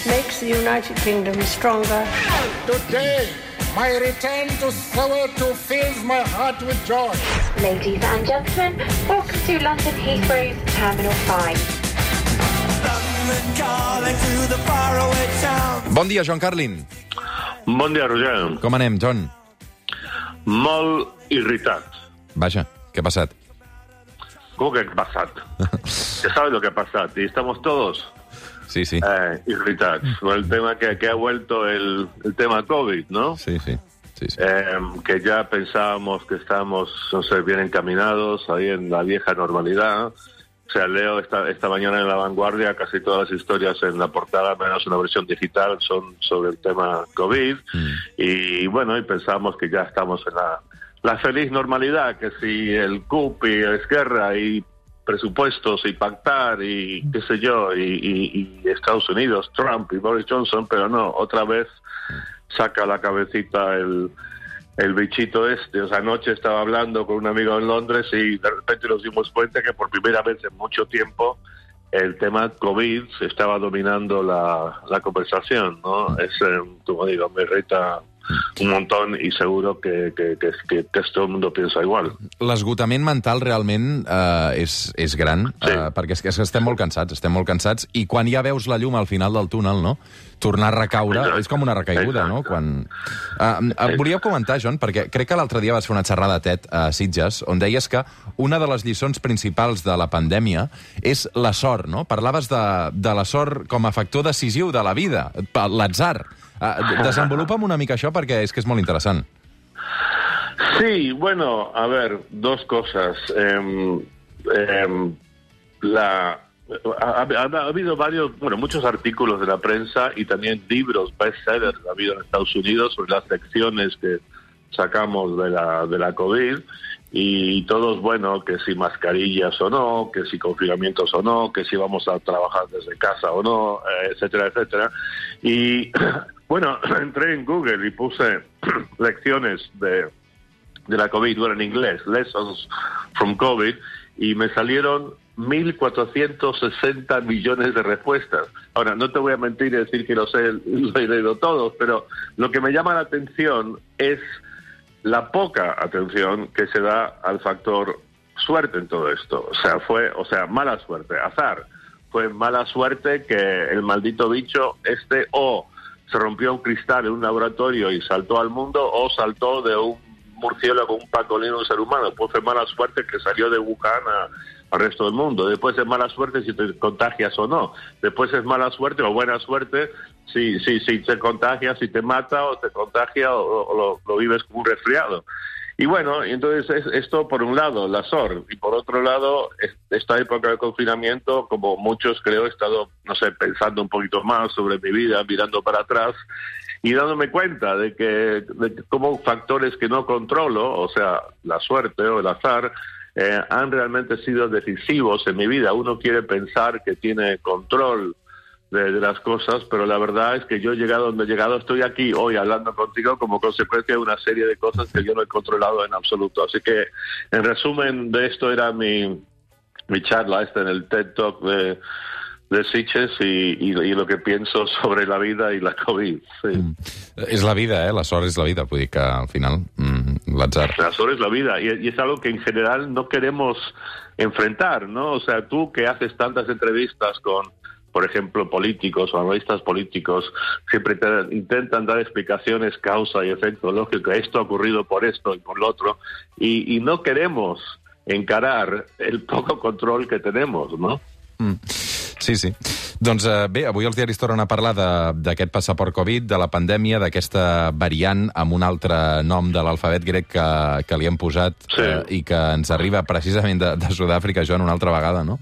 It makes the United Kingdom stronger. Today, my return to Soweto fills my heart with joy. Ladies and gentlemen, welcome to London Heathrow's Terminal 5. Bon dia, Joan Carlin. Bon dia, Roger. Com anem, John? Molt irritat. Vaja, què ha passat? ¿Cómo que ha pasado? ya sabes lo que ha pasado. Y estamos todos Sí, sí. eh, irritados con el tema que, que ha vuelto el, el tema COVID, ¿no? Sí, sí. sí, sí. Eh, que ya pensábamos que estábamos, no sé, bien encaminados ahí en la vieja normalidad. O sea, leo esta, esta mañana en La Vanguardia casi todas las historias en la portada, menos una versión digital, son sobre el tema COVID. Y bueno, y pensábamos que ya estamos en la, la feliz normalidad, que si el CUP y Esquerra y presupuestos y pactar y qué sé yo, y, y- y Estados Unidos, Trump y Boris Johnson, pero no, otra vez saca la cabecita el, el bichito este. O sea, anoche estaba hablando con un amigo en Londres y de repente nos dimos cuenta que por primera vez en mucho tiempo el tema COVID estaba dominando la, la conversación, ¿no? Es, eh, como digo, me irrita un montón y seguro que, que, que, que, que todo el mundo piensa igual. L'esgotament mental realment eh, és, és gran, Sí. eh, perquè és que estem molt cansats, estem molt cansats, i quan ja veus la llum al final del túnel, no?, tornar a recaure, Exacte. és com una recaiguda, no? Exacte. Quan... Uh, uh, volia comentar, John, perquè crec que l'altre dia vas fer una xerrada a TED a Sitges, on deies que una de les lliçons principals de la pandèmia és la sort, no? Parlaves de, de la sort com a factor decisiu de la vida, l'atzar. Uh, desenvolupa'm una mica això perquè és que és molt interessant. Sí, bueno, a ver, dos cosas. Em, em, la, ha, ha- ha habido varios, bueno, muchos artículos de la prensa y también libros bestsellers ha habido en Estados Unidos sobre las lecciones que sacamos de la, de la COVID y todos, bueno, que si mascarillas o no, que si confinamientos o no, que si vamos a trabajar desde casa o no, eh, etcétera, etcétera. Y bueno, entré en Google y puse lecciones de, de la COVID, bueno, en inglés, Lessons from COVID, y me salieron 1.460 millones de respuestas. Ahora, no te voy a mentir y decir que los he, los he leído todos, pero lo que me llama la atención es la poca atención que se da al factor suerte en todo esto. O sea, fue, o sea, mala suerte, azar. Fue mala suerte que el maldito bicho este o se rompió un cristal en un laboratorio y saltó al mundo o saltó de un murciélago, un pangolín, un ser humano. Pues fue mala suerte que salió de Wuhan a- al resto del mundo. Después es mala suerte si te contagias o no. Después es mala suerte o buena suerte si, si, si te contagias, si te mata o te contagia o, o lo, lo vives como un resfriado. Y bueno, entonces es, esto por un lado, la SOR, y por otro lado, es- esta época de confinamiento, como muchos creo, he estado, no sé, pensando un poquito más sobre mi vida, mirando para atrás y dándome cuenta de que, de como factores que no controlo, o sea, la suerte o el azar, eh, han realmente sido decisivos en mi vida. Uno quiere pensar que tiene control de, las cosas, pero la verdad es que yo he llegado donde he llegado, estoy aquí hoy hablando contigo como consecuencia de una serie de cosas que yo no he controlado en absoluto. Así que, en resumen de esto era mi, mi charla esta en el TED Talk de, de Sitges y, y- y lo que pienso sobre la vida y la COVID. Sí. És la vida, eh? La sort és la vida, vull dir que al final mm, l'atzar... La solo es la vida y, y es algo que en general no queremos enfrentar, ¿no? O sea, tú que haces tantas entrevistas con, por ejemplo, políticos o analistas políticos, siempre te intentan dar explicaciones causa y efecto lógico. Esto ha ocurrido por esto y por lo otro y, y no queremos encarar el poco control que tenemos, ¿no? Mm. Sí, sí. Doncs eh, bé, avui els diaris tornen a parlar de- d'aquest passaport Covid, de la pandèmia, d'aquesta variant amb un altre nom de l'alfabet grec que, que li hem posat Sí. eh, i que ens arriba precisament de, de Sud-àfrica, Joan, una altra vegada, no?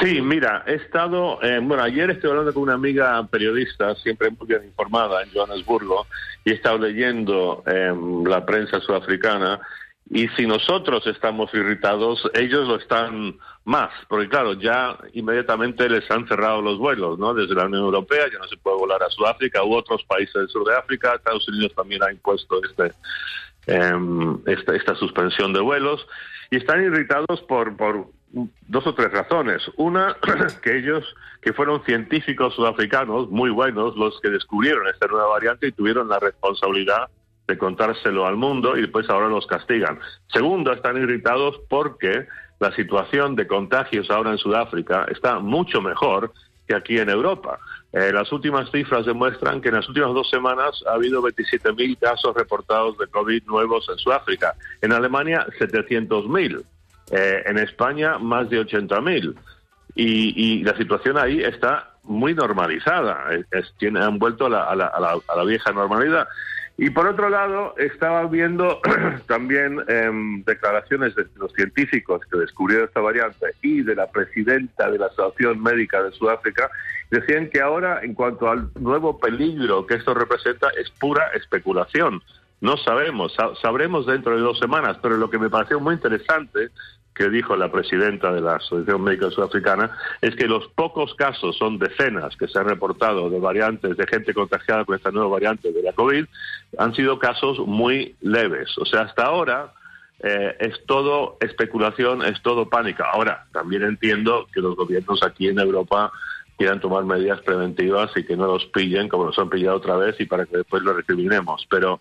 Sí, mira, he estado, eh, bueno, ayer estoy hablando con una amiga periodista, siempre muy bien informada en Johannesburgo, y he estado leyendo eh, la prensa sudafricana, y si nosotros estamos irritados, ellos lo están más, porque claro, ya inmediatamente les han cerrado los vuelos, ¿no? Desde la Unión Europea ya no se puede volar a Sudáfrica u otros países del sur de África, Estados Unidos también ha impuesto este, em, esta, esta suspensión de vuelos y están irritados por, por dos o tres razones. Una, que ellos, que fueron científicos sudafricanos muy buenos, los que descubrieron esta nueva variante y tuvieron la responsabilidad de contárselo al mundo y después ahora los castigan. Segundo, están irritados porque la situación de contagios ahora en Sudáfrica está mucho mejor que aquí en Europa. Eh, las últimas cifras demuestran que en las últimas dos semanas ha habido 27.000 casos reportados de COVID nuevos en Sudáfrica. En Alemania, 700.000. Eh, en España, más de 80.000. Y, y la situación ahí está muy normalizada. Es, han vuelto a la vieja normalidad. Y por otro lado, estaba viendo también em, declaraciones de los científicos que descubrieron esta variante y de la presidenta de la Asociación Médica de Sudáfrica. Decían que ahora, en cuanto al nuevo peligro que esto representa, es pura especulación. No sabemos, sa- sabremos dentro de dos semanas, pero lo que me pareció muy interesante que dijo la presidenta de la Asociación Médica Sudafricana es que los pocos casos, son decenas que se han reportado de variantes, de gente contagiada con esta nueva variante de la COVID, han sido casos muy leves. O sea, hasta ahora eh, es todo especulación, es todo pánica. Ahora, también entiendo que los gobiernos aquí en Europa quieran tomar medidas preventivas y que no los pillen como nos han pillado otra vez y para que después lo recriminemos. Pero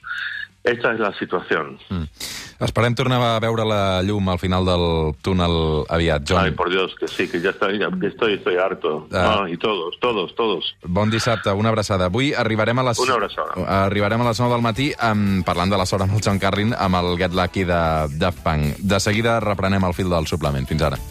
esta es la situación. Esperem tornar a veure la llum al final del túnel aviat. John, Ay, por Dios, que sí, que ya está, ya- estoy, estoy harto. Ah. Ah, y todos, todos, todos. bon dissabte, una abraçada. Avui arribarem a les... Una abraçada. Arribarem a les 9 del matí amb, parlant de la sort amb el John Carlin amb el Get Lucky de Daft Punk. De seguida reprenem el fil del suplement. Fins ara.